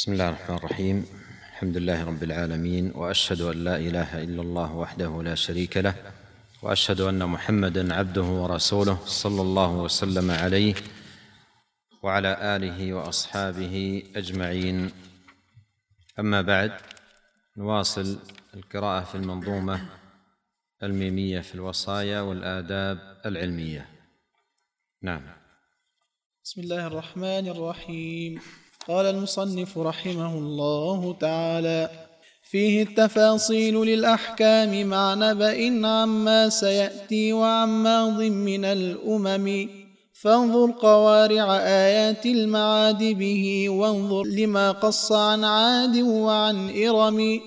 بسم الله الرحمن الرحيم. الحمد لله رب العالمين وأشهد أن لا إله إلا الله وحده لا شريك له وأشهد أن محمدا عبده ورسوله صلى الله وسلم عليه وعلى آله وأصحابه أجمعين. أما بعد نواصل القراءة في المنظومة الميمية في الوصايا والآداب العلمية. نعم. بسم الله الرحمن الرحيم. قال المصنف رحمه الله تعالى فيه التفاصيل للأحكام مع نبأ عما سيأتي وعن ماض من الأمم. فانظر قوارع آيات المعاد به وانظر لما قص عن عاد وعن إرم.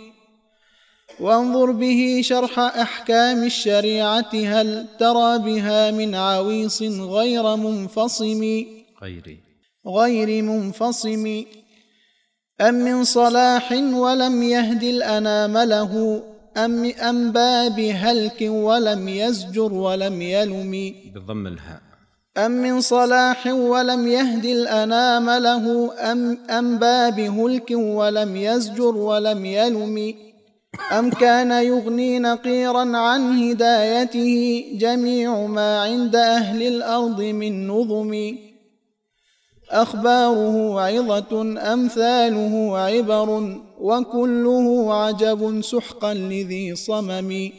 وانظر به شرح أحكام الشريعة هل ترى بها من عويص غير منفصم. غيري. غير منفصم. أم من صلاح ولم يهد الأنام له أم أم باب هلك ولم يزجر ولم يلم. بضم الهاء. أم من صلاح ولم يهد الأنام له أم أم باب هلك ولم يزجر ولم يلم. أم كان يغني نقيرا عن هدايته جميع ما عند أهل الأرض من نظم. أخباره عظة أمثاله عبر وكله عجب سحقا لذي صمم.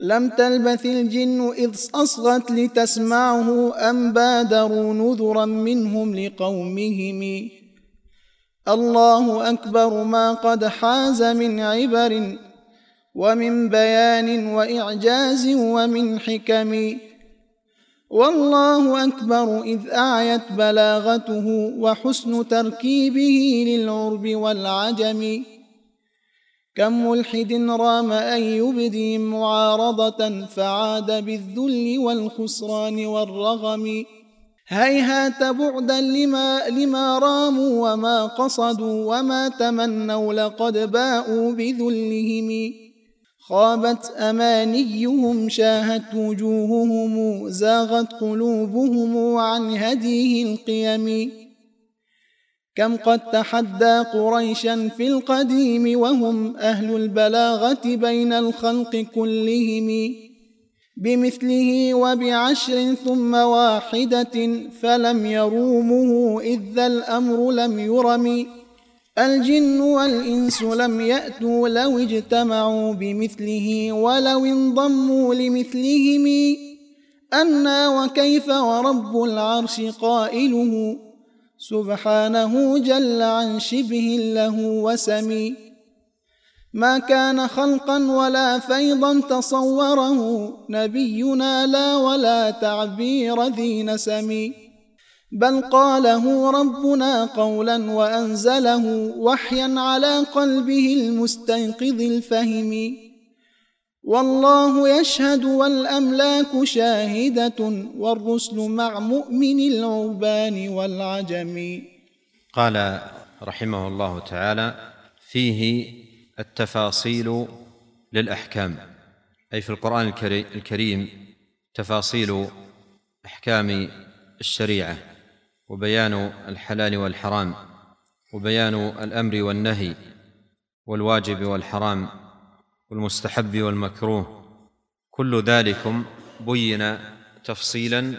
لم تلبث الجن إذ أصغت لتسمعه أم بادروا نذرا منهم لقومهم. الله أكبر ما قد حاز من عبر ومن بيان وإعجاز ومن حكم. والله أكبر إذ أعيت بلاغته وحسن تركيبه للعرب والعجم. كم ملحد رام أن يبدي معارضة فعاد بالذل والخسران والرغم. هيهات بعدا لما, لما راموا وما قصدوا وما تمنوا لقد باءوا بذلهم. خابت أمانيهم شاهت وجوههم زاغت قلوبهم عن هديه القيم. كم قد تحدى قريشا في القديم وهم أهل البلاغة بين الخلق كلهم. بمثله وبعشر ثم واحدة فلم يرومه إذ الأمر لم يرم. الجن والإنس لم يأتوا لو اجتمعوا بمثله ولو انضموا لمثلهم. أنا وكيف ورب العرش قائله؟ سبحانه جل عن شبه له وسمي. ما كان خلقا ولا فيضا تصوره. نبينا لا ولا تعبير ذي نسم بل قاله ربنا قولا وأنزله وحيا على قلبه المستيقظ الفهم. والله يشهد والأملاك شاهدة والرسل مع مؤمن العربان والعجم. قال رحمه الله تعالى فيه التفاصيل للأحكام. أي في القرآن الكريم تفاصيل أحكام الشريعة. وبيان الحلال والحرام وبيان الأمر والنهي والواجب والحرام والمستحب والمكروه كل ذلكم بين تفصيلا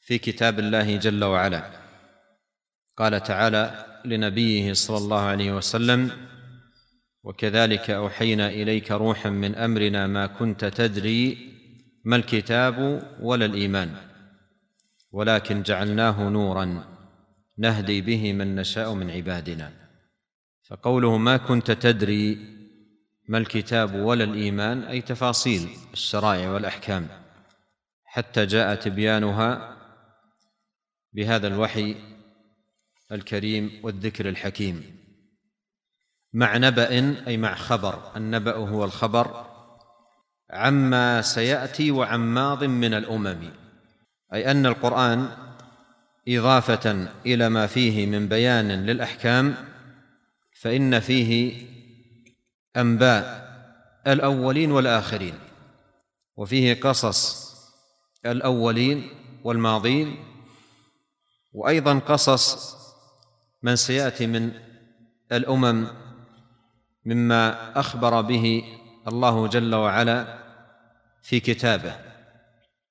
في كتاب الله جل وعلا. قال تعالى لنبيه صلى الله عليه وسلم وكذلك أوحينا إليك روحا من أمرنا ما كنت تدري ما الكتاب ولا الإيمان. ولكن جعلناه نورا نهدي به من نشاء من عبادنا. فقوله ما كنت تدري ما الكتاب ولا الإيمان أي تفاصيل الشرائع والأحكام. حتى جاء تبيانها بهذا الوحي الكريم والذكر الحكيم. مع نبأ أي مع خبر. النبأ هو الخبر عما سيأتي وعن ماض من الأمم. أي أن القرآن إضافة إلى ما فيه من بيان للأحكام فإن فيه أنباء الأولين والآخرين وفيه قصص الأولين والماضين وأيضا قصص من سيأتي من الأمم مما أخبر به الله جل وعلا في كتابه.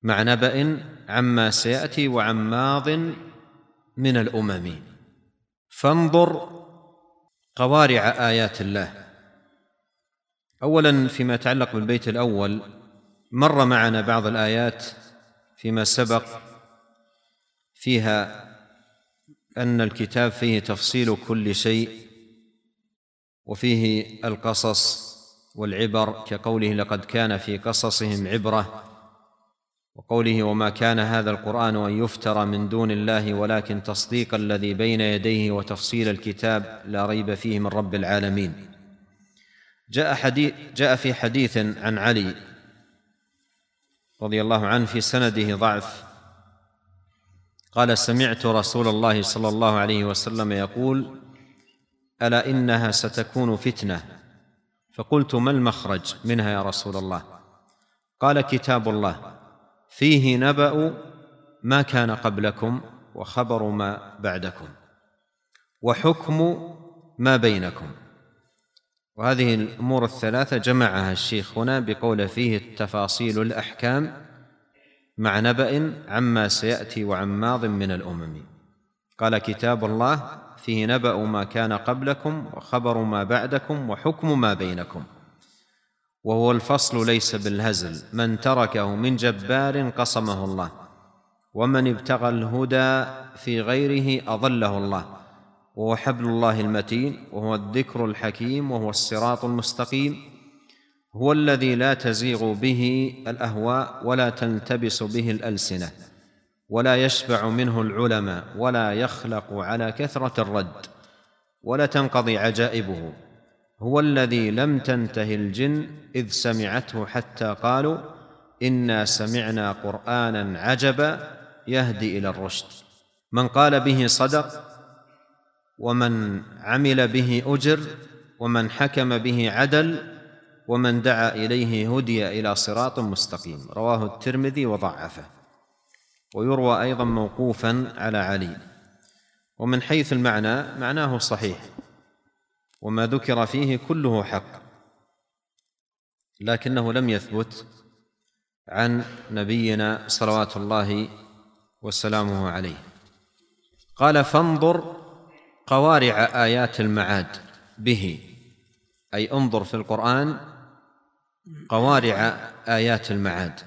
مع نبأ عما سيأتي وعن ماض من الأمم. فانظر قوارع آيات الله. أولا فيما يتعلق بالبيت الأول مر معنا بعض الآيات فيما سبق فيها أن الكتاب فيه تفصيل كل شيء وفيه القصص والعبر كقوله لقد كان في قصصهم عبرة. وقوله وما كان هذا القرآن أن يفترى من دون الله ولكن تصديق الذي بين يديه وتفصيل الكتاب لا ريب فيه من رب العالمين. جاء حديث جاء في حديث عن علي رضي الله عنه في سنده ضعف. قال سمعت رسول الله صلى الله عليه وسلم يقول ألا إنها ستكون فتنة؟ فقلت ما المخرج منها يا رسول الله؟ قال كتاب الله. فيه نبأ ما كان قبلكم وخبر ما بعدكم وحكم ما بينكم. وهذه الأمور الثلاثة جمعها الشيخ هنا بقول فيه التفاصيل الأحكام مع نبأ عما سيأتي وعن ماض من الأمم. قال كتاب الله فيه نبأ ما كان قبلكم وخبر ما بعدكم وحكم ما بينكم. وهو الفصل ليس بالهزل. من تركه من جبار قصمه الله. ومن ابتغى الهدى في غيره أضله الله. وهو حبل الله المتين وهو الذكر الحكيم وهو الصراط المستقيم. هو الذي لا تزيغ به الأهواء ولا تلتبس به الألسنة. ولا يشبع منه العلماء ولا يخلق على كثرة الرد. ولا تنقضي عجائبه. هو الذي لم تنته الجن إذ سمعته حتى قالوا إنا سمعنا قرآنا عجبا يهدي إلى الرشد. من قال به صدق ومن عمل به أجر ومن حكم به عدل ومن دعا إليه هدي إلى صراط مستقيم. رواه الترمذي وضعفه. ويروى أيضا موقوفا على علي. ومن حيث المعنى معناه صحيح. وما ذكر فيه كله حق لكنه لم يثبت عن نبينا صلوات الله وسلامه عليه. قال فانظر قوارع آيات المعاد به أي انظر في القرآن قوارع آيات المعاد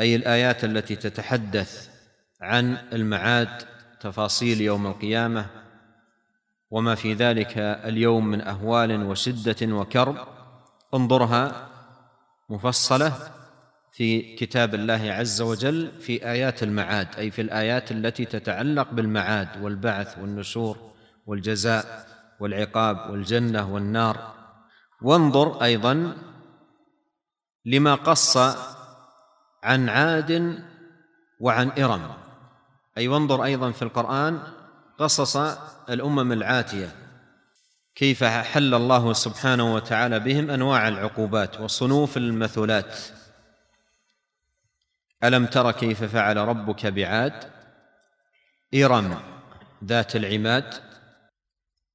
أي الآيات التي تتحدث عن المعاد تفاصيل يوم القيامة وما في ذلك اليوم من أهوال وشدة وكرب. انظرها مفصلة في كتاب الله عز وجل في آيات المعاد أي في الآيات التي تتعلق بالمعاد والبعث والنشور والجزاء والعقاب والجنة والنار. وانظر أيضا لما قص عن عاد وعن إرم. أي وانظر أيضا في القرآن قصص الأمم العاتية. كيف حل الله سبحانه وتعالى بهم أنواع العقوبات وصنوف المثلات. ألم تر كيف فعل ربك بعاد؟ ارم ذات العماد.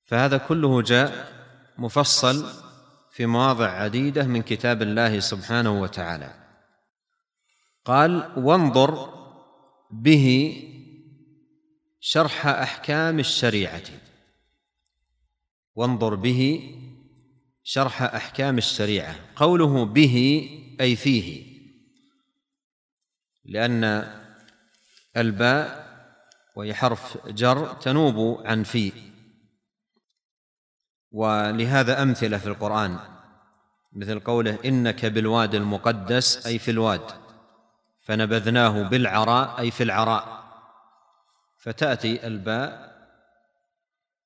فهذا كله جاء مفصل في مواضع عديدة من كتاب الله سبحانه وتعالى. قال وانظر به شرح أحكام الشريعة. وانظر به شرح أحكام الشريعة. قوله به أي فيه. لأن الباء وهي حرف جر تنوب عن في. ولهذا أمثلة في القرآن. مثل قوله إنك بالواد المقدس أي في الواد. فنبذناه بالعراء أي في العراء. فتأتي الباء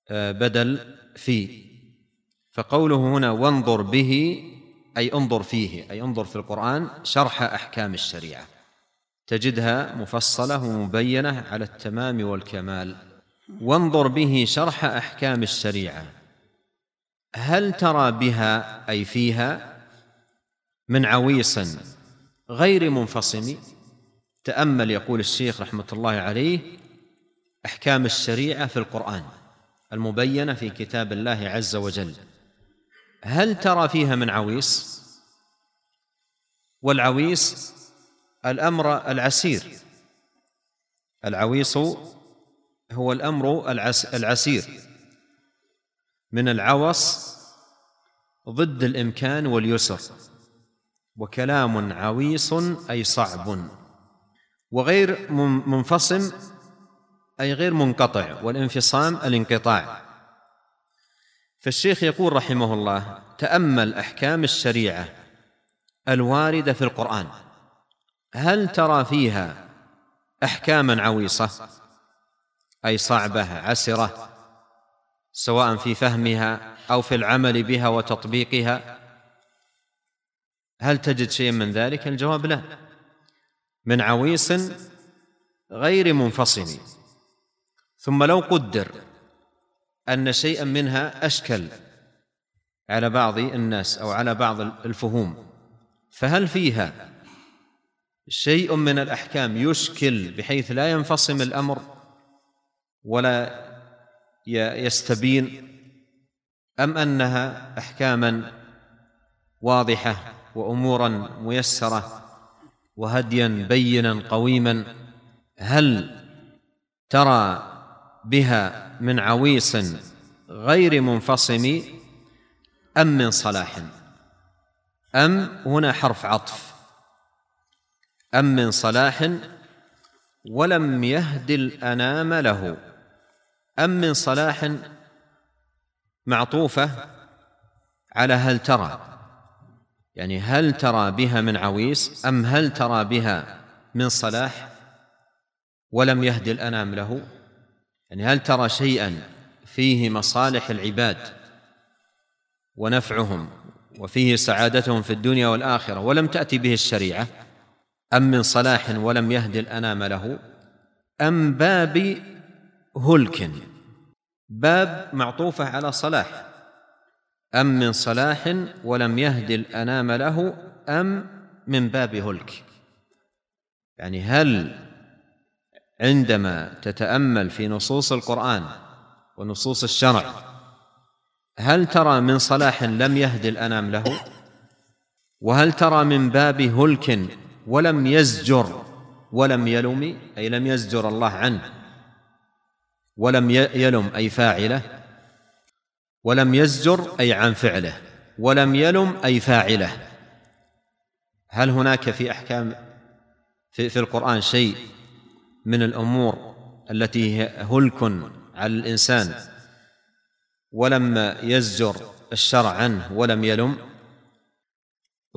آه، بدل في. فقوله هنا وانظر به أي انظر فيه أي انظر في القرآن شرح أحكام الشريعة. تجدها مفصلة ومبينة على التمام والكمال. وانظر به شرح أحكام الشريعة. هل ترى بها أي فيها من عويص غير منفصم؟ تأمل يقول الشيخ رحمة الله عليه أحكام الشريعة في القرآن المبينة في كتاب الله عز وجل. هل ترى فيها من عويص؟ والعويص الأمر العسير. العويص هو الأمر العسير. من العوص ضد الإمكان واليسر. وكلام عويص أي صعب. وغير منفصم أي غير منقطع والانفصام الانقطاع. فالشيخ يقول رحمه الله تأمل أحكام الشريعة الواردة في القرآن. هل ترى فيها أحكاما عويصة؟ أي صعبة عسرة سواء في فهمها أو في العمل بها وتطبيقها؟ هل تجد شيئا من ذلك؟ الجواب لا. من عويص غير منفصل ثم لو قدر أن شيئا منها أشكل على بعض الناس أو على بعض الفهوم فهل فيها شيء من الأحكام يشكل بحيث لا ينفصم الأمر ولا يستبين أم أنها احكاما واضحة وامورا ميسرة وهديا بينا قويما؟ هل ترى بها من عويص غير منفصم أم من صلاح؟ أم هنا حرف عطف. أم من صلاح ولم يهد الأنام له. أم من صلاح معطوفة على هل ترى؟ يعني هل ترى بها من عويص أم هل ترى بها من صلاح ولم يهد الأنام له؟ يعني هل ترى شيئا فيه مصالح العباد ونفعهم وفيه سعادتهم في الدنيا والآخرة ولم تأتي به الشريعة؟ أم من صلاح ولم يهد الانام له؟ أم باب هلك باب معطوفة على صلاح؟ أم من صلاح ولم يهد الانام له؟ أم من باب هلك؟ يعني هل عندما تتأمل في نصوص القرآن ونصوص الشرع هل ترى من صلاح لم يهد الأنام له؟ وهل ترى من باب هلك ولم يزجر ولم يلم أي لم يزجر الله عنه. ولم يلم أي فاعله. ولم يزجر أي عن فعله. ولم يلم أي فاعله. هل هناك في أحكام في, في القرآن شيء من الأمور التي هلك على الإنسان ولم يزجر الشرع عنه ولم يلم.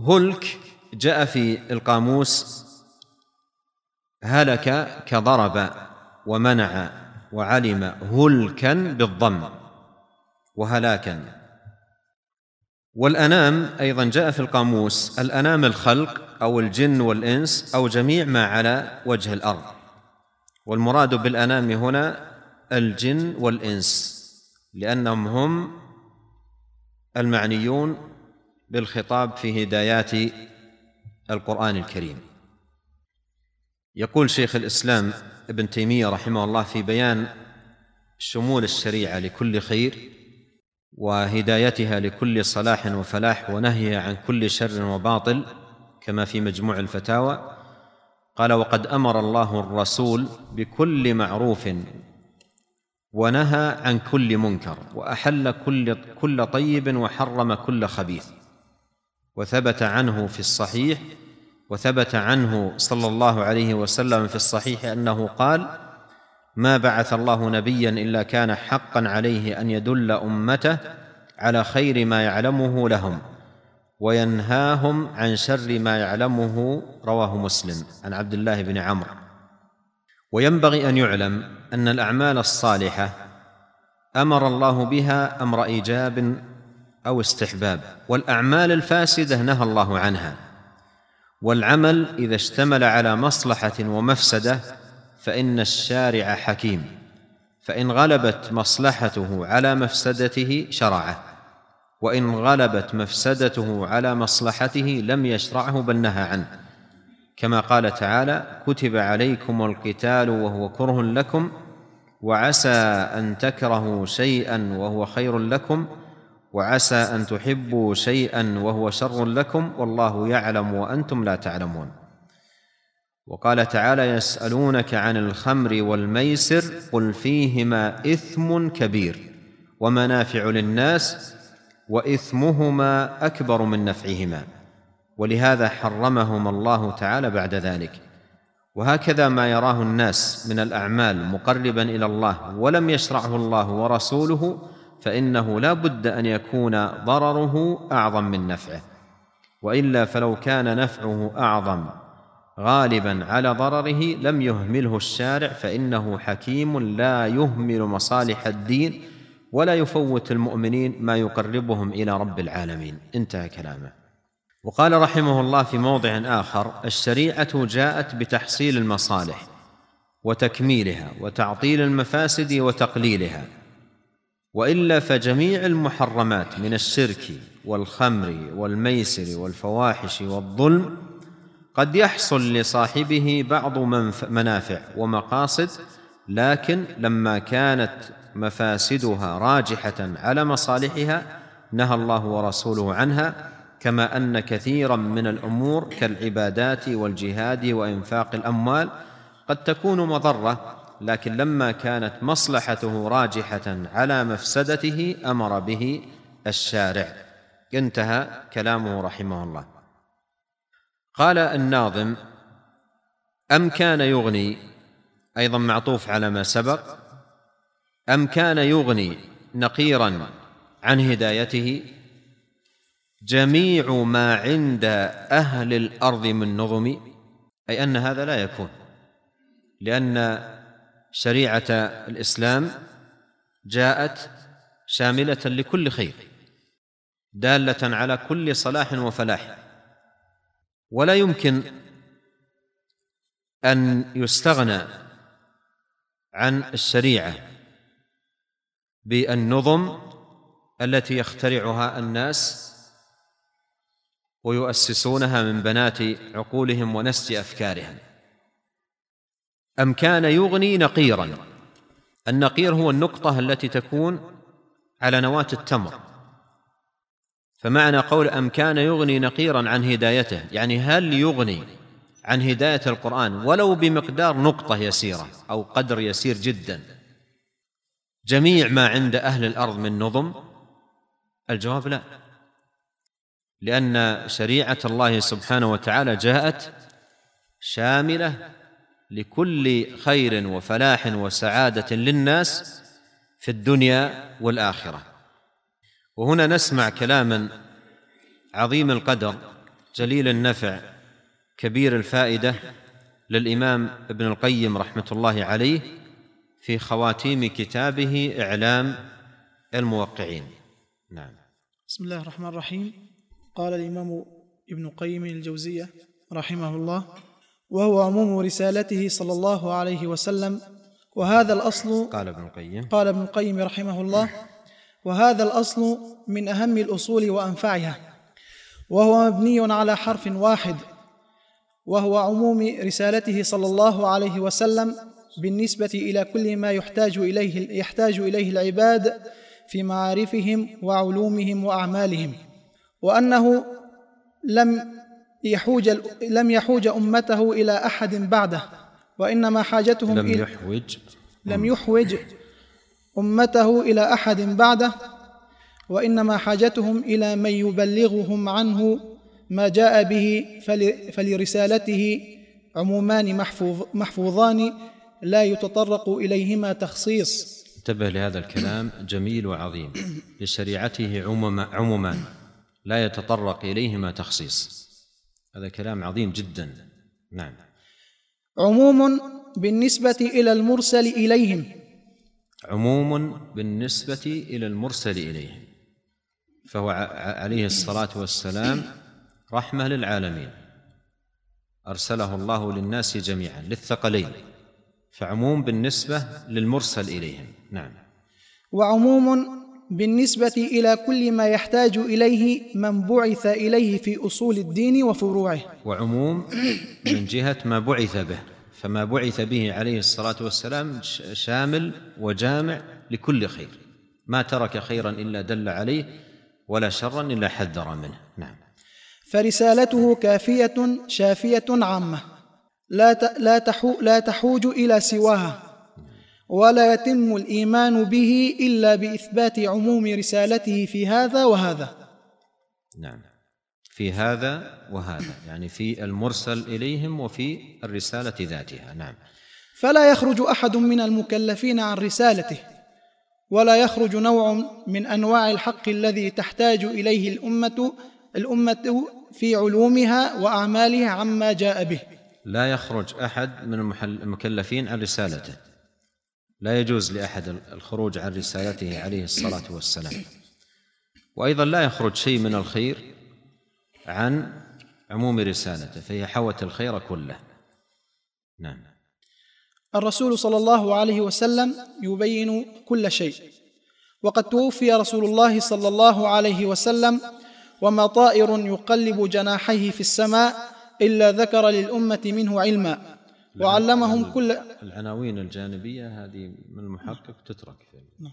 هلك جاء في القاموس هلك كضرب ومنع وعلم هلكا بالضم وهلاكا. والأنام أيضا جاء في القاموس الأنام الخلق أو الجن والإنس أو جميع ما على وجه الأرض. والمراد بالأنام هنا الجن والإنس لأنهم هم المعنيون بالخطاب في هدايات القرآن الكريم. يقول شيخ الإسلام ابن تيمية رحمه الله في بيان شمول الشريعة لكل خير وهدايتها لكل صلاح وفلاح ونهيها عن كل شر وباطل كما في مجموع الفتاوى. قال وقد أمر الله الرسول بكل معروف ونهى عن كل منكر وأحل كل كل طيب وحرم كل خبيث وثبت عنه في الصحيح وثبت عنه صلى الله عليه وسلم في الصحيح أنه قال ما بعث الله نبيا إلا كان حقا عليه أن يدل أمته على خير ما يعلمه لهم وينهاهم عن شر ما يعلمه رواه مسلم عن عبد الله بن عمرو. وينبغي أن يعلم أن الأعمال الصالحة أمر الله بها أمر إيجاب أو استحباب والأعمال الفاسدة نهى الله عنها. والعمل إذا اشتمل على مصلحة ومفسدة فإن الشارع حكيم فإن غلبت مصلحته على مفسدته شرعه. وإن غلبت مفسدته على مصلحته لم يشرعه بل نهى عنه. كما قال تعالى كتب عليكم القتال وهو كره لكم وعسى أن تكرهوا شيئا وهو خير لكم وعسى أن تحبوا شيئا وهو شر لكم والله يعلم وأنتم لا تعلمون. وقال تعالى يسألونك عن الخمر والميسر قل فيهما إثم كبير ومنافع للناس وإثمهما أكبر من نفعهما ولهذا حرمهما الله تعالى بعد ذلك. وهكذا ما يراه الناس من الأعمال مقربا إلى الله ولم يشرعه الله ورسوله فإنه لا بد أن يكون ضرره أعظم من نفعه. وإلا فلو كان نفعه أعظم غالبا على ضرره لم يهمله الشارع فإنه حكيم لا يهمل مصالح الدين ولا يفوت المؤمنين ما يقربهم إلى رب العالمين. انتهى كلامه. وقال رحمه الله في موضع آخر الشريعة جاءت بتحصيل المصالح وتكميلها وتعطيل المفاسد وتقليلها وإلا فجميع المحرمات من الشرك والخمر والميسر والفواحش والظلم قد يحصل لصاحبه بعض منافع ومقاصد لكن لما كانت مفاسدها راجحة على مصالحها نهى الله ورسوله عنها كما أن كثيرا من الأمور كالعبادات والجهاد وإنفاق الأموال قد تكون مضرة لكن لما كانت مصلحته راجحة على مفسدته أمر به الشارع. انتهى كلامه رحمه الله. قال الناظم أم كان يغني؟ أيضا معطوف على ما سبق. أم كان يغني نقيرا عن هدايته؟ جميع ما عند أهل الأرض من نظم أي أن هذا لا يكون لأن شريعة الإسلام جاءت شاملة لكل خير دالة على كل صلاح وفلاح. ولا يمكن أن يستغنى عن الشريعة بالنظم التي يخترعها الناس ويؤسسونها من بنات عقولهم ونسج أفكارهم. أم كان يغني نقيرا؟ النقير هو النقطة التي تكون على نواة التمر. فمعنى قول أم كان يغني نقيرا عن هدايته يعني هل يغني عن هداية القرآن ولو بمقدار نقطة يسيرة أو قدر يسير جدا؟ جميع ما عند أهل الأرض من نظم؟ الجواب لا. لأن شريعة الله سبحانه وتعالى جاءت شاملة لكل خير وفلاح وسعادة للناس في الدنيا والآخرة. وهنا نسمع كلاما عظيم القدر جليل النفع كبير الفائدة للإمام ابن القيم رحمة الله عليه في خواتيم كتابه إعلام الموقعين. نعم. بسم الله الرحمن الرحيم. قال الإمام ابن قيم الجوزية رحمه الله وهو عموم رسالته صلى الله عليه وسلم وهذا الأصل قال ابن القيم قال ابن القيم رحمه الله وهذا الأصل من أهم الأصول وأنفعها وهو مبني على حرف واحد وهو عموم رسالته صلى الله عليه وسلم بالنسبة إلى كل ما يحتاج إليه يحتاج إليه العباد في معارفهم وعلومهم وأعمالهم. وأنه لم يحوج لم يحوج أمته إلى أحد بعده وإنما حاجتهم لم يحوج. لم يحوج أمته إلى أحد بعده وإنما حاجتهم إلى من يبلغهم عنه ما جاء به فلرسالته عمومان محفوظ محفوظان لا يتطرق إليهما تخصيص. انتبه لهذا الكلام جميل وعظيم. لشريعته عموما عمومان لا يتطرق إليهما تخصيص. هذا كلام عظيم جدا. نعم. عموم بالنسبة إلى المرسل إليهم. عموم بالنسبة إلى المرسل إليه فهو عليه الصلاة والسلام رحمة للعالمين. أرسله الله للناس جميعا للثقلين. فعموم بالنسبة للمرسل إليهم. نعم. وعموم بالنسبة إلى كل ما يحتاج إليه من بعث إليه في أصول الدين وفروعه. وعموم من جهة ما بعث به فما بعث به عليه الصلاة والسلام شامل وجامع لكل خير. ما ترك خيرا إلا دل عليه ولا شرا إلا حذر منه. نعم. فرسالته كافية شافية عامة. لا لا لا تحوج إلى سواها ولا يتم الإيمان به إلا بإثبات عموم رسالته في هذا وهذا. نعم. في هذا وهذا. يعني في المرسل إليهم وفي الرسالة ذاتها. نعم. فلا يخرج أحد من المكلفين عن رسالته. ولا يخرج نوع من أنواع الحق الذي تحتاج إليه الأمة الأمة في علومها وأعمالها عما جاء به. لا يخرج أحد من المكلفين عن رسالته. لا يجوز لأحد الخروج عن رسالته عليه الصلاة والسلام. وأيضا لا يخرج شيء من الخير عن عموم رسالته فهي حوت الخير كله. نعم. الرسول صلى الله عليه وسلم يبين كل شيء. وقد توفي رسول الله صلى الله عليه وسلم وما طائر يقلب جناحيه في السماء إلا ذكر للأمة منه علما. وعلمهم كل العناوين الجانبية هذه من المحقق تترك نعم.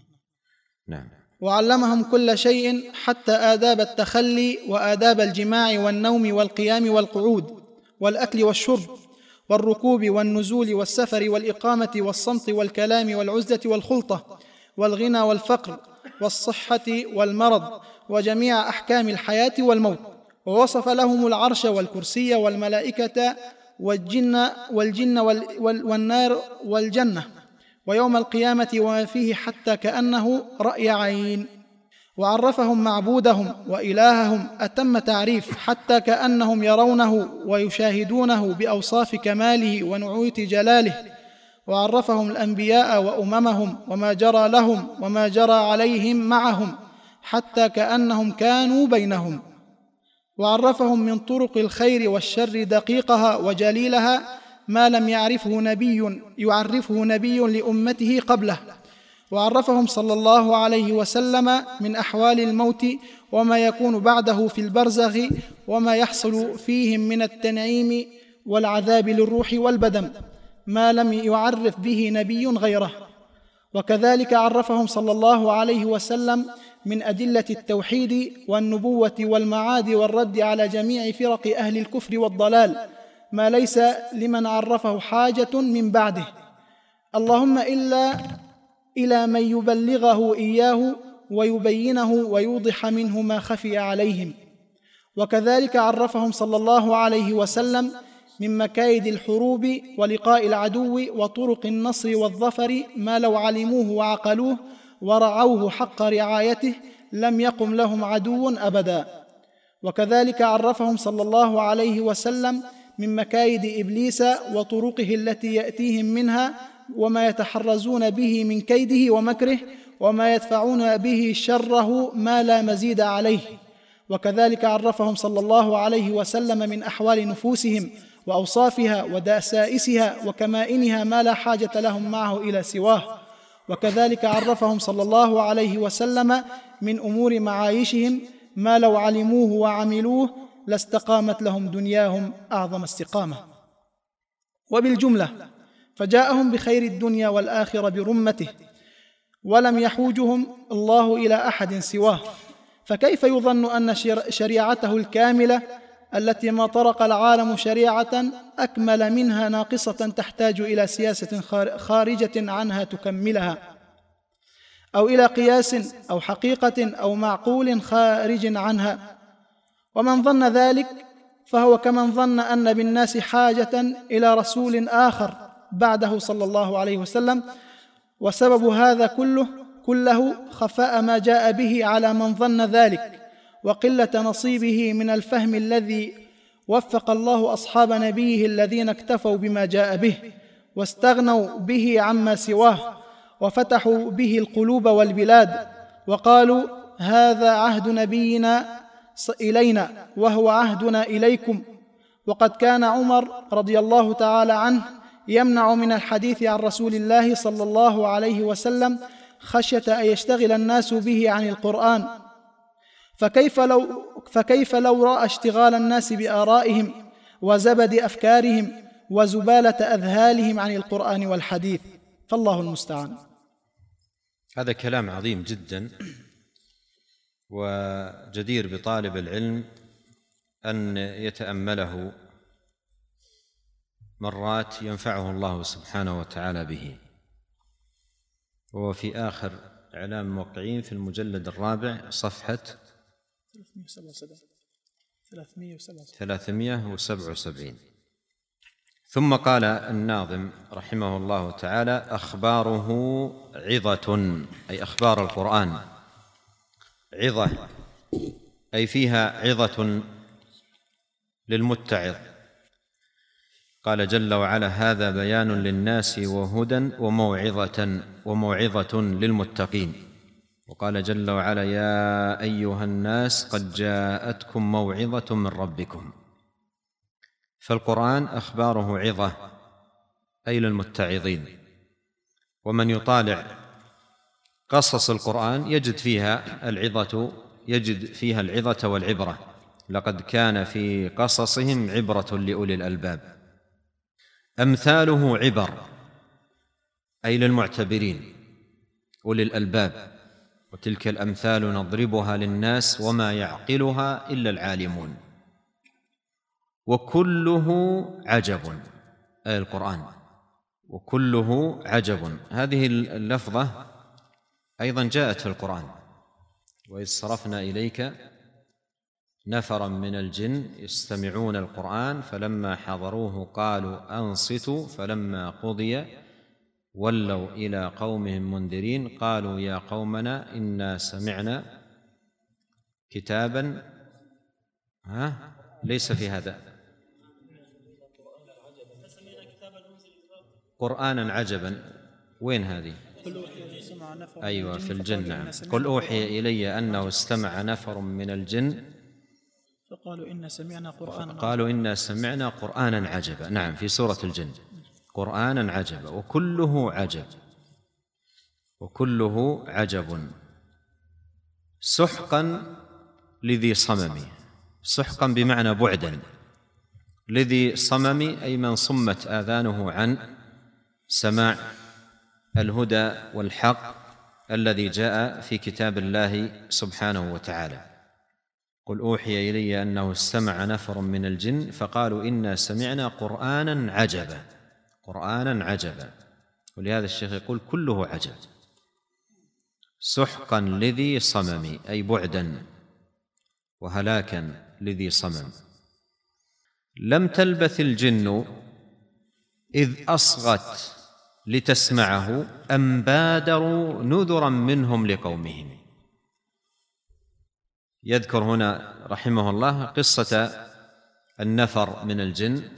نعم. وعلمهم كل شيء حتى آداب التخلي وآداب الجماع والنوم والقيام والقعود والأكل والشرب والركوب والنزول والسفر والإقامة والصمت والكلام والعزلة والخلطة والغنى والفقر والصحة والمرض وجميع أحكام الحياة والموت. ووصف لهم العرش والكرسي والملائكة والجن والجن والنار والجنة ويوم القيامة وما فيه حتى كأنه رأي عين. وعرفهم معبودهم وإلههم أتم تعريف حتى كأنهم يرونه ويشاهدونه بأوصاف كماله ونعوت جلاله. وعرفهم الأنبياء وأممهم وما جرى لهم وما جرى عليهم معهم حتى كأنهم كانوا بينهم. وعرفهم من طرق الخير والشر دقيقها وجليلها ما لم يعرفه نبي يعرفه نبي لأمته قبله. وعرفهم صلى الله عليه وسلم من أحوال الموت وما يكون بعده في البرزخ وما يحصل فيهم من التنعيم والعذاب للروح والبدن ما لم يعرف به نبي غيره. وكذلك عرفهم صلى الله عليه وسلم من أدلة التوحيد والنبوة والمعاد والرد على جميع فرق أهل الكفر والضلال ما ليس لمن عرفه حاجة من بعده. اللهم إلا إلى من يبلغه إياه ويبينه ويوضح منه ما خفي عليهم. وكذلك عرفهم صلى الله عليه وسلم من مكايد الحروب ولقاء العدو وطرق النصر والظفر ما لو علموه وعقلوه ورعوه حق رعايته لم يقم لهم عدو أبدا. وكذلك عرفهم صلى الله عليه وسلم من مكايد إبليس وطرقه التي يأتيهم منها وما يتحرزون به من كيده ومكره وما يدفعون به شره ما لا مزيد عليه. وكذلك عرفهم صلى الله عليه وسلم من أحوال نفوسهم وأوصافها ودسائسها وكمائنها ما لا حاجة لهم معه إلى سواه. وكذلك عرفهم صلى الله عليه وسلم من أمور معايشهم ما لو علموه وعملوه لاستقامت لهم دنياهم أعظم استقامة. وبالجملة فجاءهم بخير الدنيا والآخرة برمته ولم يحوجهم الله إلى أحد سواه. فكيف يظن أن شريعته الكاملة التي ما طرق العالم شريعة أكمل منها ناقصة تحتاج إلى سياسة خارجة عنها تكملها أو إلى قياس أو حقيقة أو معقول خارج عنها. ومن ظن ذلك فهو كمن ظن أن بالناس حاجة إلى رسول آخر بعده صلى الله عليه وسلم وسبب هذا كله كله خفاء ما جاء به على من ظن ذلك. وقلة نصيبه من الفهم الذي وفق الله أصحاب نبيه الذين اكتفوا بما جاء به واستغنوا به عما سواه وفتحوا به القلوب والبلاد وقالوا هذا عهد نبينا إلينا وهو عهدنا إليكم. وقد كان عمر رضي الله تعالى عنه يمنع من الحديث عن رسول الله صلى الله عليه وسلم خشية أن يشتغل الناس به عن القرآن. فكيف لو فكيف لو رأى اشتغال الناس بآرائهم وزبد أفكارهم وزبالة أذهالهم عن القرآن والحديث؟ فالله المستعان. هذا كلام عظيم جدا وجدير بطالب العلم أن يتأمله مرات ينفعه الله سبحانه وتعالى به. وهو في آخر إعلام الموقعين في المجلد الرابع صفحة 377 ثم قال الناظم رحمه الله تعالى أخباره عظة أي أخبار القرآن. عظة أي فيها عظة للمتعظ. قال جل وعلا هذا بيان للناس وهدى وموعظة وموعظة للمتقين. وقال جل وعلا يا أيها الناس قد جاءتكم موعظة من ربكم. فالقرآن أخباره عظة أي للمتعظين. ومن يطالع قصص القرآن يجد فيها العظة يجد فيها العظة والعبرة. لقد كان في قصصهم عبرة لأولي الألباب. أمثاله عبر أي للمعتبرين أولي الألباب. وتلك الأمثال نضربها للناس وما يعقلها إلا العالمون. وكله عجب. اي القرآن. وكله عجب. هذه اللفظة أيضا جاءت في القرآن. وإذ صرفنا إليك نفرا من الجن يستمعون القرآن فلما حضروه قالوا أنصتوا فلما قضي ولوا إلى قومهم منذرين قالوا يا قومنا إنا سمعنا كتابا ها؟ ليس في هذا. قرانا عجبا. وين هذه؟ أيوه في الجنه قل أوحي إلي أنه استمع نفر من الجن. فقالوا إنا سمعنا قرآنا قالوا إنا سمعنا قرآنا عجبا. نعم في سورة الجن. قرآنا عجبا وكله عجب. وكله عجب. سحقا لذي صمم سحقا بمعنى بعدا. لذي صمم أي من صمت آذانه عن سماع الهدى والحق الذي جاء في كتاب الله سبحانه وتعالى. قل أوحي إلي أنه استمع نفر من الجن فقالوا إنا سمعنا قرانا عجبا. قرآنا عجبا. ولهذا الشيخ يقول كله عجب. سحقا لذي صمم أي بعدا وهلاكا لذي صمم. لم تلبث الجن إذ أصغت لتسمعه أم بادروا نذرا منهم لقومهم. يذكر هنا رحمه الله قصة النفر من الجن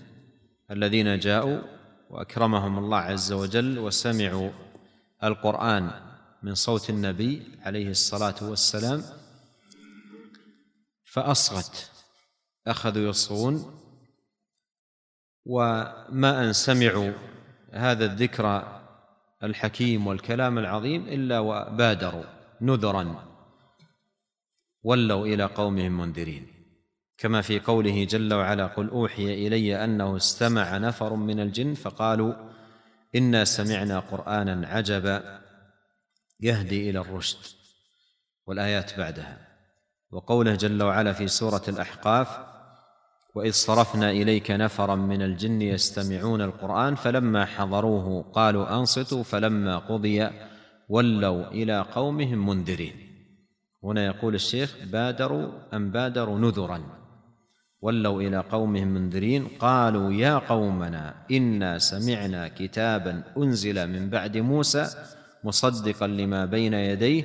الذين جاءوا وأكرمهم الله عز وجل وسمعوا القرآن من صوت النبي عليه الصلاة والسلام فأصغت أخذوا يصغون وما أن سمعوا هذا الذكر الحكيم والكلام العظيم إلا وبادروا نذرا ولوا إلى قومهم منذرين. كما في قوله جل وعلا قل أوحي إلي أنه استمع نفر من الجن فقالوا إنا سمعنا قرآنا عجبا يهدي إلى الرشد والآيات بعدها. وقوله جل وعلا في سورة الأحقاف وإذ صرفنا إليك نفرا من الجن يستمعون القرآن فلما حضروه قالوا أنصتوا فلما قضي ولوا إلى قومهم منذرين. هنا يقول الشيخ بادروا أم بادروا نذرا. ولوا إلى قومهم منذرين قالوا يا قومنا إنا سمعنا كتابا أنزل من بعد موسى مصدقا لما بين يديه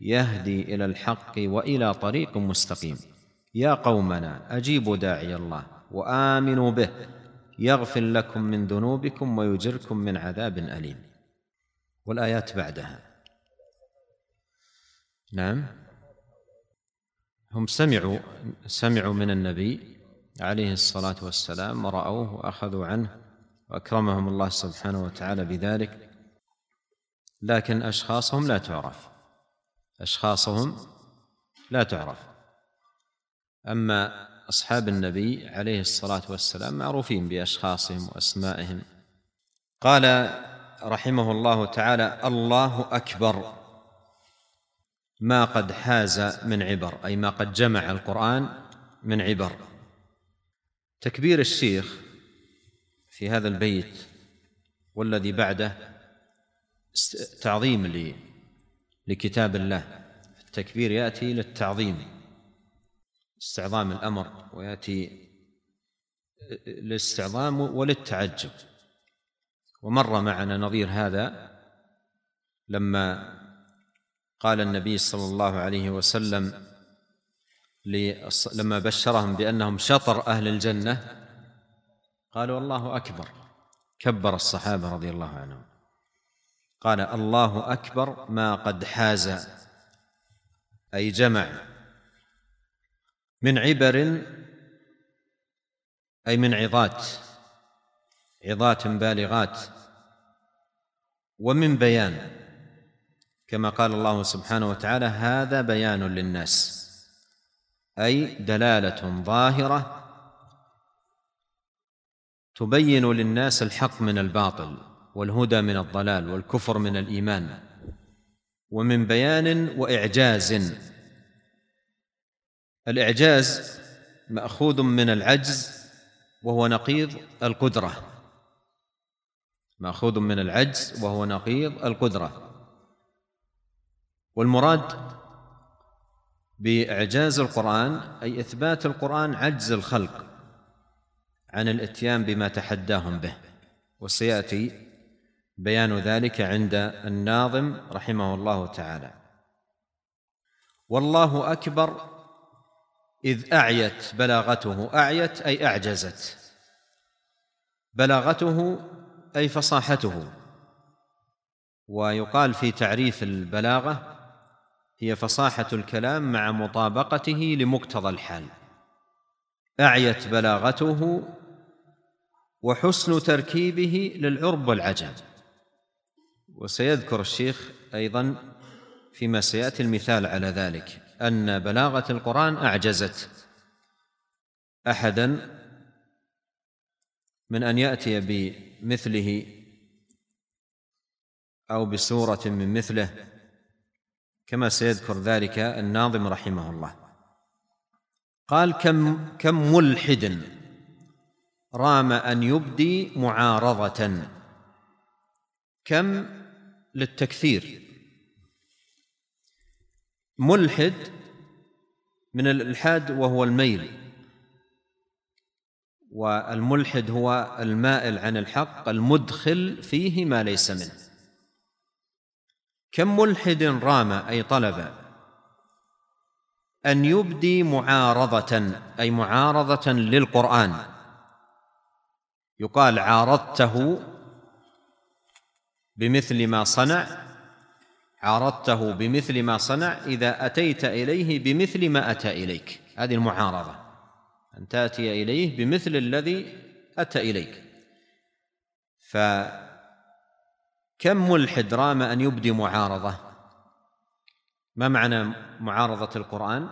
يهدي إلى الحق وإلى طريق مستقيم. يا قومنا أجيبوا داعي الله وآمنوا به يغفر لكم من ذنوبكم ويجركم من عذاب أليم. والآيات بعدها. نعم. هم سمعوا سمعوا من النبي عليه الصلاة والسلام ورأوه وأخذوا عنه وأكرمهم الله سبحانه وتعالى بذلك. لكن أشخاصهم لا تعرف. أشخاصهم لا تعرف. أما أصحاب النبي عليه الصلاة والسلام معروفين بأشخاصهم وأسمائهم. قال رحمه الله تعالى الله أكبر. ما قد حاز من عبر أي ما قد جمع القرآن من عبر. تكبير الشيخ في هذا البيت والذي بعده تعظيم لكتاب الله. التكبير يأتي للتعظيم. استعظام الأمر ويأتي للاستعظام وللتعجب. ومر معنا نظير هذا لما قال النبي صلى الله عليه وسلم لما بشرهم بأنهم شطر أهل الجنة قالوا الله أكبر. كبر الصحابة رضي الله عنهم. قال الله أكبر ما قد حاز. أي جمع. من عبر أي من عظات. عظات بالغات. ومن بيان. كما قال الله سبحانه وتعالى هذا بيان للناس. أي دلالة ظاهرة تبين للناس الحق من الباطل والهدى من الضلال والكفر من الإيمان ومن بيان وإعجاز. الإعجاز مأخوذ من العجز وهو نقيض القدرة. مأخوذ من العجز وهو نقيض القدرة. والمراد بإعجاز القرآن أي إثبات القرآن عجز الخلق عن الإتيان بما تحداهم به. وسيأتي بيان ذلك عند الناظم رحمه الله تعالى. والله أكبر إذ أعيت بلاغته أعيت أي أعجزت. بلاغته أي فصاحته. ويقال في تعريف البلاغة هي فصاحة الكلام مع مطابقته لمقتضى الحال. أعيت بلاغته وحسن تركيبه للعرب والعجم. وسيذكر الشيخ أيضا فيما سيأتي المثال على ذلك أن بلاغة القرآن أعجزت احدا من أن يأتي بمثله أو بسورة من مثله كما سيذكر ذلك الناظم رحمه الله. قال كم كم ملحد رام أن يبدي معارضة؟ كم للتكثير. ملحد من الإلحاد وهو الميل. والملحد هو المائل عن الحق المدخل فيه ما ليس منه. كم ملحد رام أي طلب؟ أن يبدي معارضة أي معارضة للقرآن. يقال عارضته بمثل ما صنع عارضته بمثل ما صنع إذا أتيت إليه بمثل ما أتى إليك. هذه المعارضة. أن تأتي إليه بمثل الذي أتى إليك. فكم ملحد رام أن يبدي معارضة؟ ما معنى معارضة القرآن؟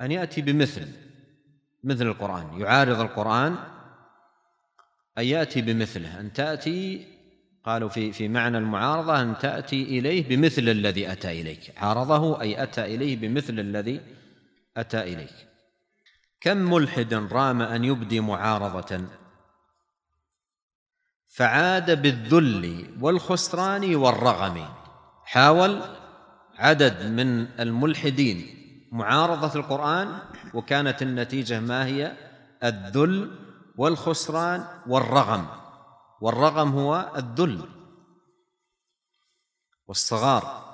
أن يأتي بمثل مثل القرآن يعارض القرآن أن يأتي بمثله أن تأتي قالوا في في معنى المعارضة أن تأتي إليه بمثل الذي أتى إليك عارضه أي أتى إليه بمثل الذي أتى إليك. كم ملحد رام أن يبدي معارضة؟ فعاد بالذل والخسران والرغم. حاول عدد من الملحدين معارضة القرآن وكانت النتيجة ما هي؟ الذل والخسران والرغم. والرغم هو الذل. والصغار.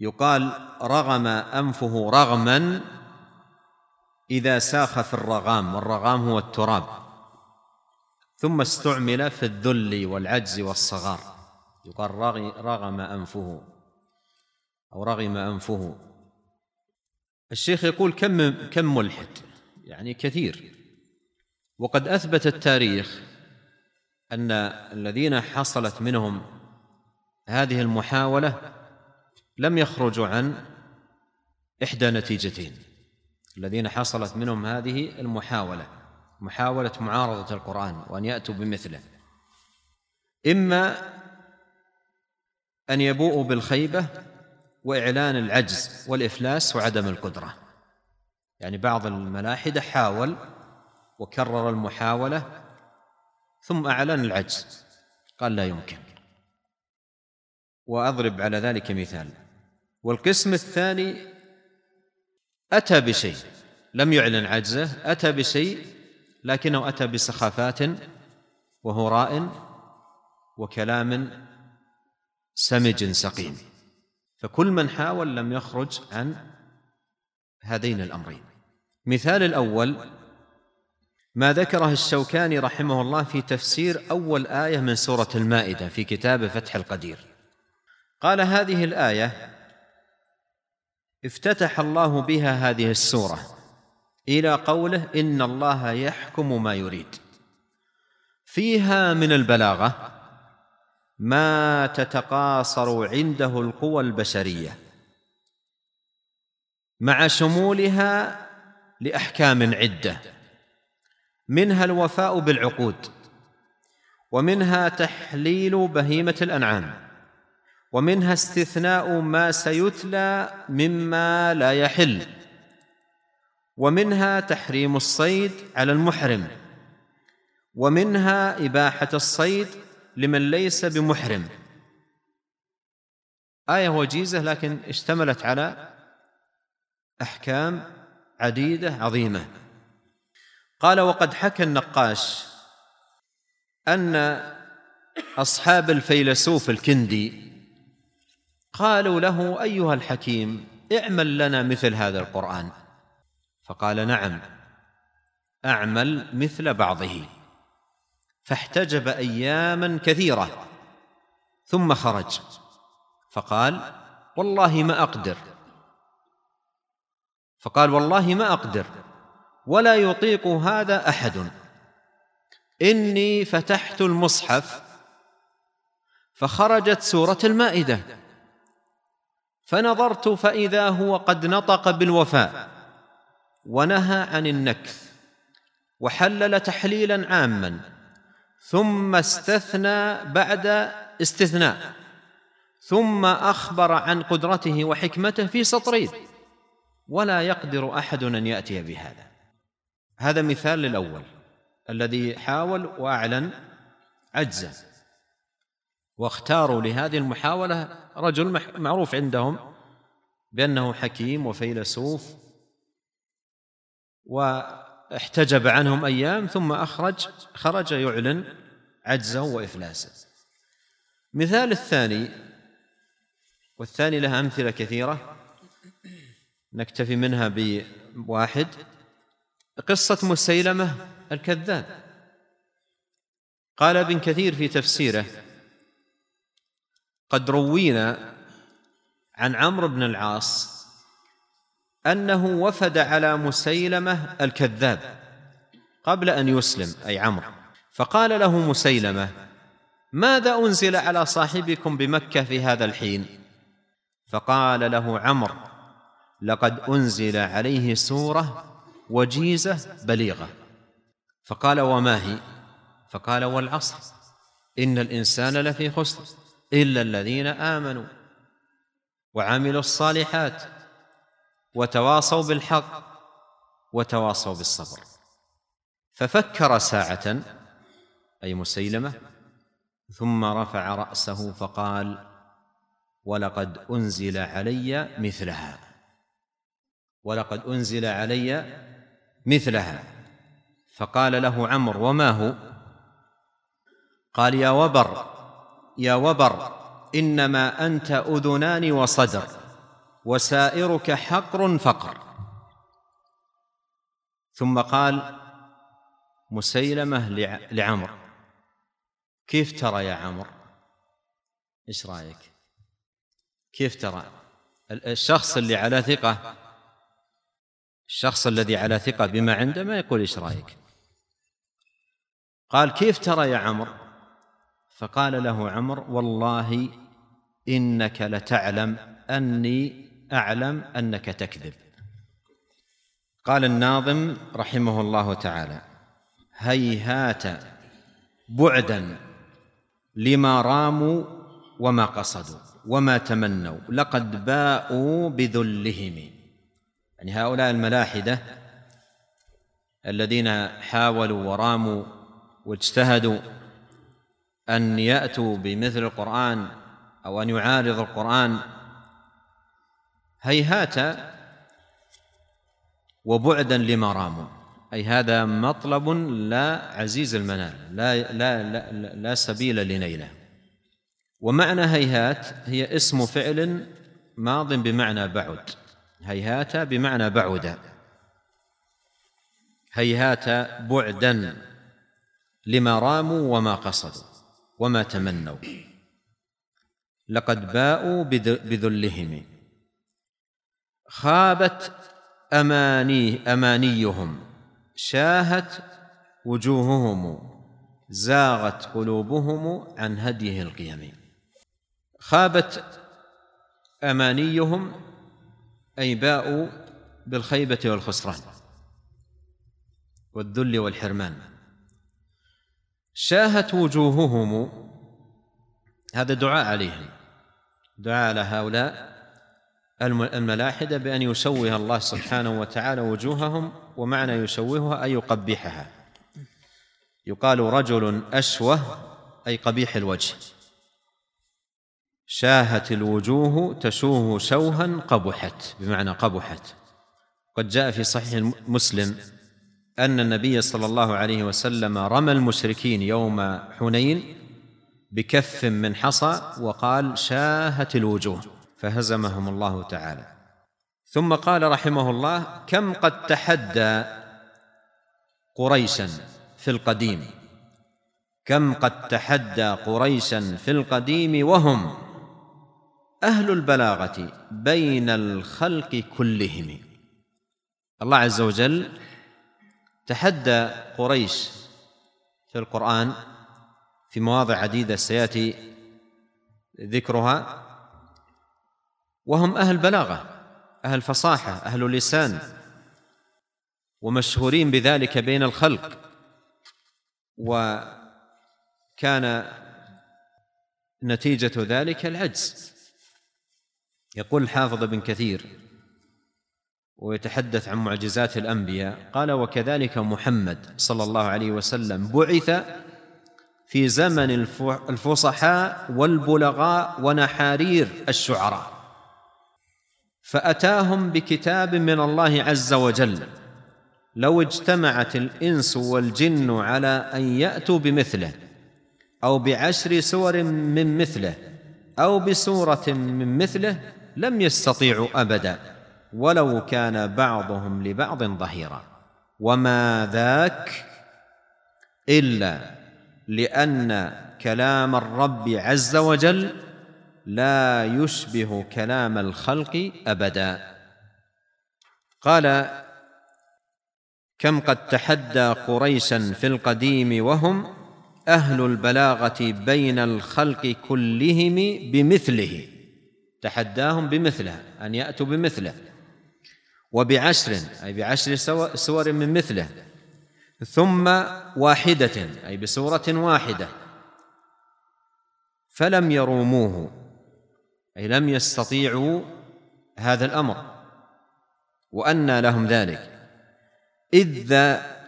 يقال رغم أنفه رغما إذا ساخ في الرغام والرغام هو التراب. ثم استعمل في الذل والعجز والصغار. يقال رغم أنفه أو رغم أنفه. الشيخ يقول كم كم ملحد؟ يعني كثير. وقد أثبت التاريخ أن الذين حصلت منهم هذه المحاولة لم يخرجوا عن إحدى نتيجتين. الذين حصلت منهم هذه المحاولة. محاولة معارضة القرآن وأن يأتوا بمثله. إما أن يبوءوا بالخيبة وإعلان العجز والإفلاس وعدم القدرة. يعني بعض الملاحدة حاول وكرر المحاولة ثم أعلن العجز. قال لا يمكن. وأضرب على ذلك مثال. والقسم الثاني أتى بشيء لم يعلن عجزه أتى بشيء لكنه أتى بسخافات وهراء وكلام سمج سقيم. فكل من حاول لم يخرج عن هذين الأمرين. مثال الأول ما ذكره الشوكاني رحمه الله في تفسير أول آية من سورة المائدة في كتاب فتح القدير. قال هذه الآية افتتح الله بها هذه السورة إلى قوله إن الله يحكم ما يريد. فيها من البلاغة ما تتقاصر عنده القوى البشرية. مع شمولها لأحكام عدة. منها الوفاء بالعقود. ومنها تحليل بهيمة الأنعام. ومنها استثناء ما سيتلى مما لا يحل. ومنها تحريم الصيد على المحرم ومنها إباحة الصيد لمن ليس بمحرم. آية وجيزة لكن اشتملت على أحكام عديدة عظيمة. قال وقد حكى النقاش أن أصحاب الفيلسوف الكندي قالوا له أيها الحكيم اعمل لنا مثل هذا القرآن. فقال نعم أعمل مثل بعضه. فاحتجب اياما كثيرة ثم خرج. فقال والله ما أقدر. فقال والله ما أقدر ولا يطيق هذا أحد. إني فتحت المصحف فخرجت سورة المائدة. فنظرت فإذا هو قد نطق بالوفاء. ونهى عن النكث وحلل تحليلا عاما ثم استثنى بعد استثناء ثم أخبر عن قدرته وحكمته في سطرين. ولا يقدر أحد أن يأتي بهذا. هذا مثال للأول الذي حاول وأعلن عجزه واختاروا لهذه المحاولة رجل معروف عندهم بأنه حكيم وفيلسوف واحتجب عنهم أيام ثم أخرج خرج يعلن عجزه وافلاسه مثال الثاني والثاني لها أمثلة كثيرة نكتفي منها بواحد قصة مسيلمة الكذاب. قال ابن كثير في تفسيره قد روينا عن عمرو بن العاص أنه وفد على مسيلمة الكذاب قبل أن يسلم أي عمرو. فقال له مسيلمة ماذا أنزل على صاحبكم بمكة في هذا الحين؟ فقال له عمرو لقد أنزل عليه سورة وجيزة بليغة. فقال وما هي؟ فقال والعصر. إن الإنسان لفي خسر إلا الذين آمنوا وعملوا الصالحات. وتواصوا بالحق وتواصوا بالصبر. ففكر ساعة أي مسيلمة ثم رفع رأسه فقال ولقد أنزل علي مثلها. ولقد أنزل علي مثلها. فقال له عمرو وما هو؟ قال يا وبر يا وبر إنما أنت أذنان وصدر. وسائرك حقر فقر. ثم قال مسيلمة لعمر كيف ترى يا عمر إيش رأيك؟ كيف ترى؟ الشخص اللي على ثقة الشخص الذي على ثقة بما عنده ما يقول إيش رأيك؟ قال كيف ترى يا عمر فقال له عمر والله إنك لتعلم أني أعلم أنك تكذب. قال الناظم رحمه الله تعالى هيهات بعدا لما راموا وما قصدوا وما تمنوا لقد باءوا بذلهم. يعني هؤلاء الملاحدة الذين حاولوا وراموا واجتهدوا أن يأتوا بمثل القرآن أو أن يعارض القرآن هيهات وبعدا لما راموا أي هذا مطلب لا عزيز المنال لا لا لا, لا سبيل لنيله. ومعنى هيهات هي اسم فعل ماض بمعنى بعد. هيهات بمعنى بعد. هيهات بعدا لما راموا وما قصدوا وما تمنوا. لقد باءوا بذلهم. خابت أماني أمانيهم شاهت وجوههم زاغت قلوبهم عن هديه القيم. خابت أمانيهم أي باءوا بالخيبة والخسران والذل والحرمان. شاهت وجوههم هذا دعاء عليهم دعاء على هؤلاء الملاحدة بأن يشوه الله سبحانه وتعالى وجوههم ومعنى يشوهها أي يقبحها. يقال رجل أشوه أي قبيح الوجه. شاهت الوجوه تشوه شوها قبحت بمعنى قبحت. قد جاء في صحيح مسلم أن النبي صلى الله عليه وسلم رمى المشركين يوم حنين بكف من حصى وقال شاهت الوجوه. فهزمهم الله تعالى. ثم قال رحمه الله كم قد تحدى قريشا في القديم؟ كم قد تحدى قريشا في القديم وهم أهل البلاغة بين الخلق كلهم؟ الله عز وجل تحدى قريش في القرآن في مواضع عديدة سيأتي ذكرها. وهم أهل بلاغة أهل فصاحة أهل لسان ومشهورين بذلك بين الخلق. وكان نتيجة ذلك العجز. يقول الحافظ ابن كثير ويتحدث عن معجزات الأنبياء قال وكذلك محمد صلى الله عليه وسلم بعث في زمن الفصحاء والبلغاء ونحارير الشعراء. فأتاهم بكتاب من الله عز وجل. لو اجتمعت الإنس والجن على أن يأتوا بمثله أو بعشر سور من مثله أو بسورة من مثله لم يستطيعوا أبدا. ولو كان بعضهم لبعض ظهيرا. وما ذاك إلا لأن كلام الرب عز وجل لا يشبه كلام الخلق أبدا. قال كم قد تحدى قريشا في القديم وهم أهل البلاغة بين الخلق كلهم بمثله. تحداهم بمثله أن يأتوا بمثله. وبعشر أي بعشر سور من مثله. ثم واحدة أي بسورة واحدة. فلم يروموه. أي لم يستطيعوا هذا الأمر وأنى لهم ذلك. إذ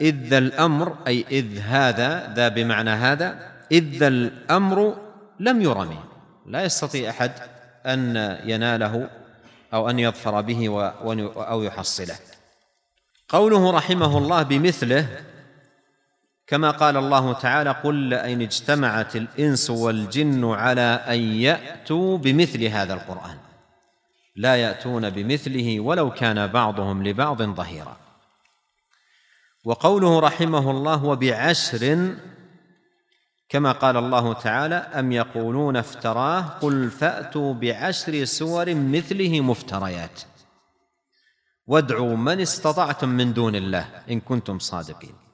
ذا الأمر أي إذ هذا ذا بمعنى هذا إذ ذا الأمر لم يرمي. لا يستطيع أحد أن يناله أو أن يظفر به أو يحصله. قوله رحمه الله بمثله كما قال الله تعالى قل لئن اجتمعت الإنس والجن على أن يأتوا بمثل هذا القرآن. لا يأتون بمثله ولو كان بعضهم لبعض ظهيرا. وقوله رحمه الله وبعشر كما قال الله تعالى أم يقولون افتراه قل فأتوا بعشر سور مثله مفتريات. وادعوا من استطعتم من دون الله إن كنتم صادقين.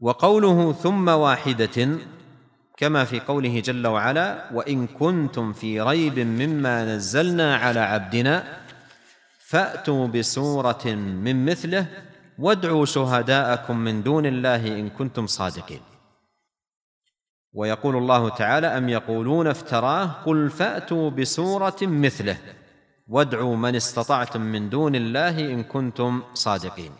وقوله ثم واحدة كما في قوله جل وعلا وإن كنتم في ريب مما نزلنا على عبدنا فأتوا بسورة من مثله وادعوا شهداءكم من دون الله إن كنتم صادقين. ويقول الله تعالى أم يقولون افتراه قل فأتوا بسورة مثله وادعوا من استطعتم من دون الله إن كنتم صادقين.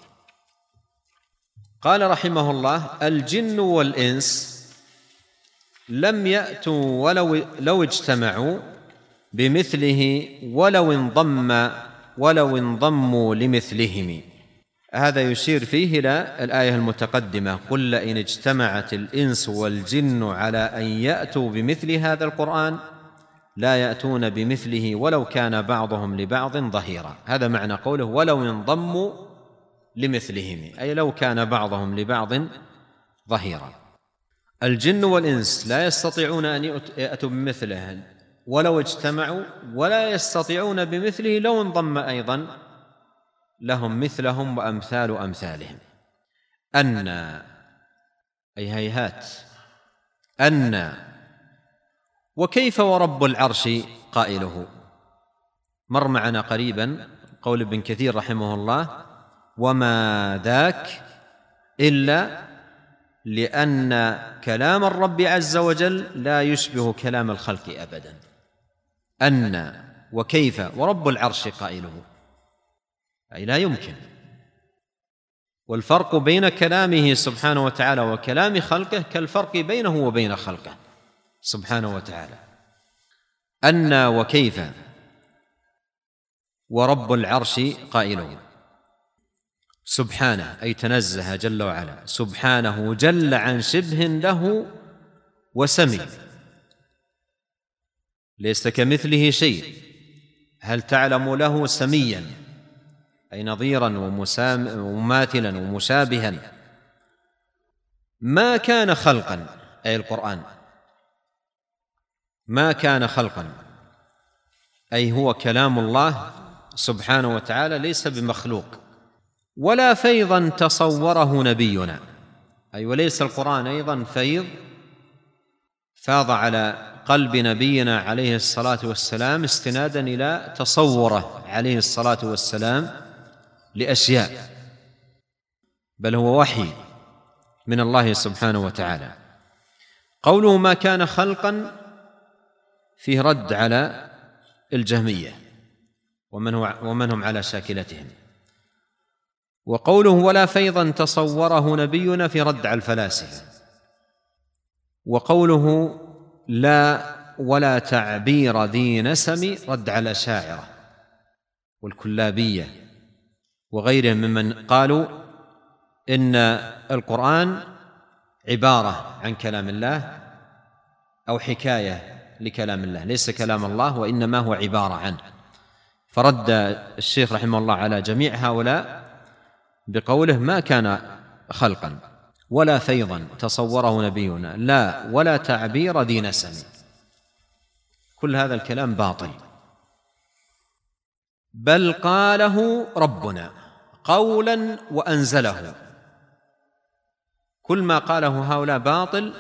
قال رحمه الله الجن والإنس لم يأتوا ولو لو اجتمعوا بمثله ولو انضم ولو انضموا لمثلهم. هذا يشير فيه إلى الآية المتقدمة قل لئن اجتمعت الإنس والجن على أن يأتوا بمثل هذا القرآن لا يأتون بمثله ولو كان بعضهم لبعض ظهيرا. هذا معنى قوله ولو انضموا لمثلهم أي لو كان بعضهم لبعض ظهيرا. الجن والإنس لا يستطيعون أن يأتوا بمثله ولو اجتمعوا ولا يستطيعون بمثله لو انضم أيضا لهم مثلهم وأمثال أمثالهم. ان أي هيهات. ان وكيف ورب العرش قائله؟ مر معنا قريبا قول ابن كثير رحمه الله وما ذاك الا لأن كلام الرب عز وجل لا يشبه كلام الخلق ابدا. ان وكيف ورب العرش قائله. أي لا يمكن. والفرق بين كلامه سبحانه وتعالى وكلام خلقه كالفرق بينه وبين خلقه سبحانه وتعالى. أن وكيف ورب العرش قائله. سبحانه أي تنزه جل وعلا. سبحانه جل عن شبه له وسمي. ليس كمثله شيء. هل تعلم له سميا؟ أي نظيرا ومماثلا ومشابها. ما كان خلقا أي القرآن. ما كان خلقا أي هو كلام الله سبحانه وتعالى ليس بمخلوق. ولا فيضا تصوره نبينا. أي وليس القرآن أيضا فيض. فاض على قلب نبينا عليه الصلاة والسلام استنادا إلى تصوره عليه الصلاة والسلام لأشياء. بل هو وحي من الله سبحانه وتعالى. قوله ما كان خلقا فيه رد على الجهمية. ومن هو ومن هم على شاكلتهم. وقوله ولا فيضا تصوره نبينا في رد على الفلاسفه وقوله لا ولا تعبير ذي نسم رد على الاشاعره والكلابية وغيرهم ممن قالوا إن القرآن عبارة عن كلام الله أو حكاية لكلام الله ليس كلام الله وإنما هو عبارة عنه. فرد الشيخ رحمه الله على جميع هؤلاء بقوله ما كان خلقا ولا فيضا تصوره نبينا لا ولا تعبير ذي نسم كل هذا الكلام باطل. بل قاله ربنا قولا وأنزله. كل ما قاله هؤلاء باطل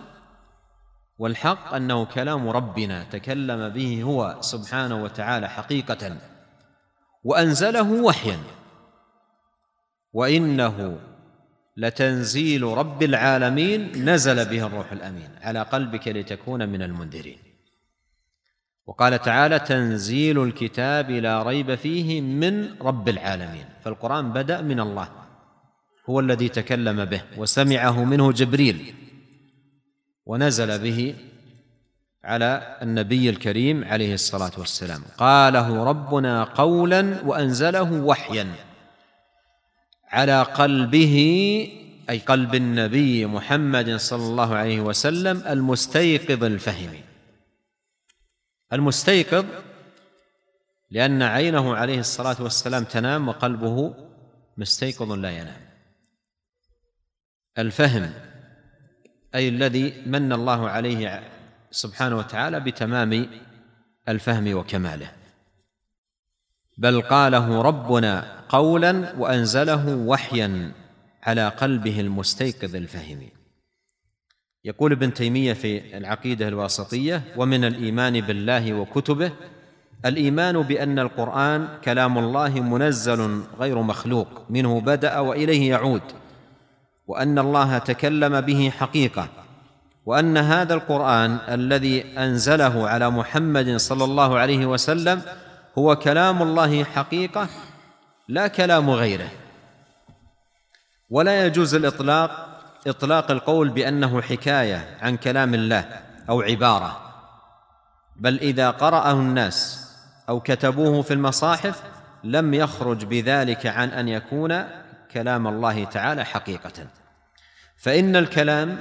والحق أنه كلام ربنا تكلم به هو سبحانه وتعالى حقيقة وأنزله وحيا. وإنه لتنزيل رب العالمين نزل به الروح الأمين على قلبك لتكون من المنذرين. وقال تعالى تنزيل الكتاب لا ريب فيه من رب العالمين. فالقرآن بدأ من الله هو الذي تكلم به وسمعه منه جبريل ونزل به على النبي الكريم عليه الصلاة والسلام. قاله ربنا قولا وأنزله وحيا. على قلبه أي قلب النبي محمد صلى الله عليه وسلم المستيقظ الفهم. المستيقظ لأن عينه عليه الصلاة والسلام تنام وقلبه مستيقظ لا ينام. الفهم أي الذي من الله عليه سبحانه وتعالى بتمام الفهم وكماله. بل قاله ربنا قولا وأنزله وحيا على قلبه المستيقظ الفهم. يقول ابن تيمية في العقيدة الواسطية ومن الإيمان بالله وكتبه الإيمان بأن القرآن كلام الله منزل غير مخلوق منه بدأ وإليه يعود وأن الله تكلم به حقيقة وأن هذا القرآن الذي أنزله على محمد صلى الله عليه وسلم هو كلام الله حقيقة لا كلام غيره. ولا يجوز الإطلاق إطلاق القول بأنه حكاية عن كلام الله أو عبارة. بل إذا قرأه الناس أو كتبوه في المصاحف لم يخرج بذلك عن أن يكون كلام الله تعالى حقيقة. فإن الكلام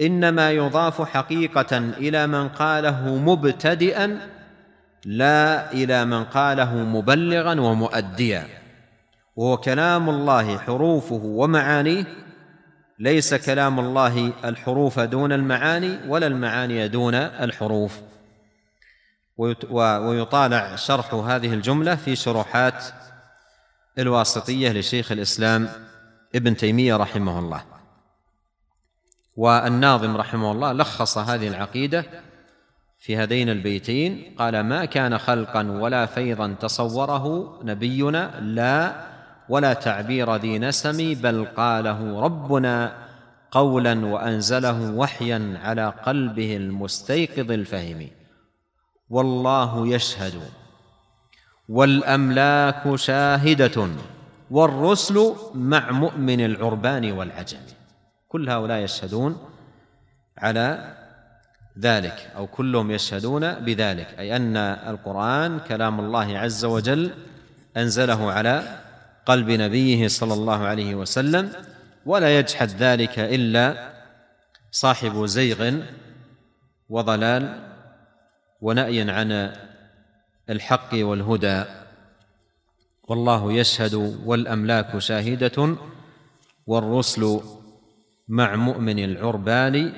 إنما يضاف حقيقة إلى من قاله مبتدئا لا إلى من قاله مبلغا ومؤديا. وهو كلام الله حروفه ومعانيه. ليس كلام الله الحروف دون المعاني ولا المعاني دون الحروف. ويطالع شرح هذه الجملة في شروحات الواسطية لشيخ الإسلام ابن تيمية رحمه الله. والناظم رحمه الله لخص هذه العقيدة في هذين البيتين قال ما كان خلقا ولا فيضا تصوره نبينا لا ولا تعبير ذي نسم بل قاله ربنا قولا وأنزله وحيا على قلبه المستيقظ الفهم. والله يشهد والأملاك شاهدة والرسل مع مؤمن العربان والعجم. كل هؤلاء يشهدون على ذلك أو كلهم يشهدون بذلك أي أن القرآن كلام الله عز وجل أنزله على قلب نبيه صلى الله عليه وسلم ولا يجحد ذلك إلا صاحب زيغ وضلال ونأي عن الحق والهدى. والله يشهد والأملاك شاهدة والرسل مع مؤمن العربان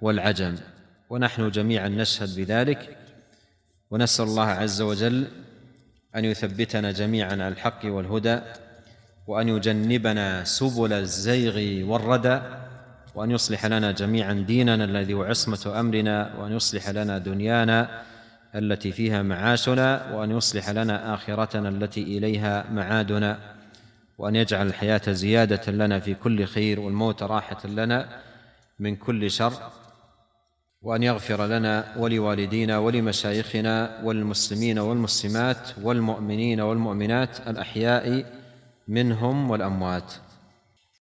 والعجم. ونحن جميعا نشهد بذلك. ونسأل الله عز وجل أن يثبتنا جميعا على الحق والهدى وأن يجنبنا سبل الزيغ والردى وأن يصلح لنا جميعا ديننا الذي هو عصمة أمرنا وأن يصلح لنا دنيانا التي فيها معاشنا وأن يصلح لنا آخرتنا التي إليها معادنا وأن يجعل الحياة زيادة لنا في كل خير والموت راحة لنا من كل شر. وأن يغفر لنا ولوالدينا ولمشايخنا والمسلمين والمسلمات والمؤمنين والمؤمنات الأحياء منهم والأموات.